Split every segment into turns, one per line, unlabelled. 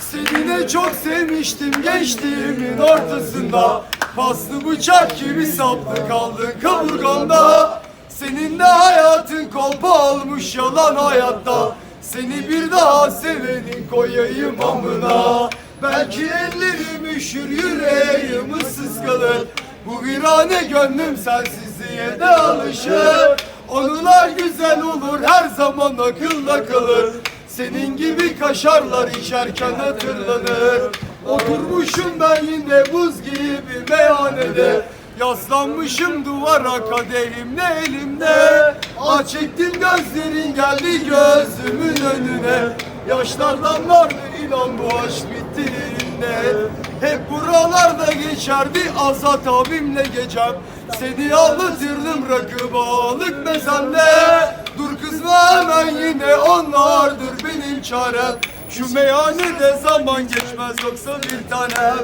Seni de çok sevmiştim gençliğimin ortasında. Paslı bıçak gibi saplı kaldın kaburgamda Senin de hayatın kolpa olmuş yalan hayatta. Seni bir daha sevenin koyayım amına. Belki ellerim üşür yüreğim ıssız kalır. Bu virane gönlüm sensizliğe de alışır Anılar güzel olur her zaman akılda kalır. Senin gibi kaşarlar içerken hatırlanır. Oturmuşum ben yine buz gibi meyhanede. Yaslanmışım duvara kadehimle elimde. Ah çektim gözlerin geldi gözümün önüne. Yaşlardan vardı inan bu aşk bitti yerinde Hep buralarda geçerdi Azat abimle gecem Seni ağlatırdım rakı balık mezende Dur kızma hemen yine onlardır benim çarem. Şu meyhanede zaman geçmez yoksa bir tanem.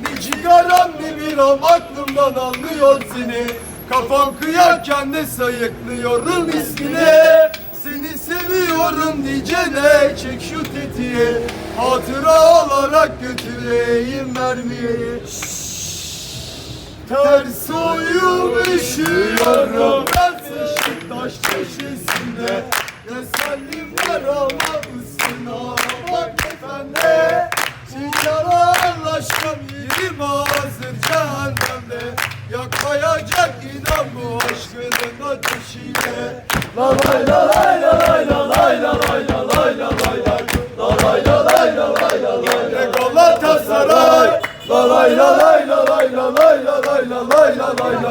Ne cigaram ne biram aklımdan almıyor seni. Kafam kıyarken de sayıklıyorum ismini Seni seviyorum diyeceğine çek şu tetiği. Hatıra olarak götüreyim mermiyi. Ters üşüyorum Ben sıçtım taş köşesinde Tesellim var ama ısına Bak efendi Çiğyalar aşkım yerim hazır cehennemde Yakmayacak inan bu aşkının ateşiyle La lay la lay la lay la lay la lay la lay la lay La lay la lay la lay la lay la Galatasaray La lay la lay la lay la lay la lay la lay la lay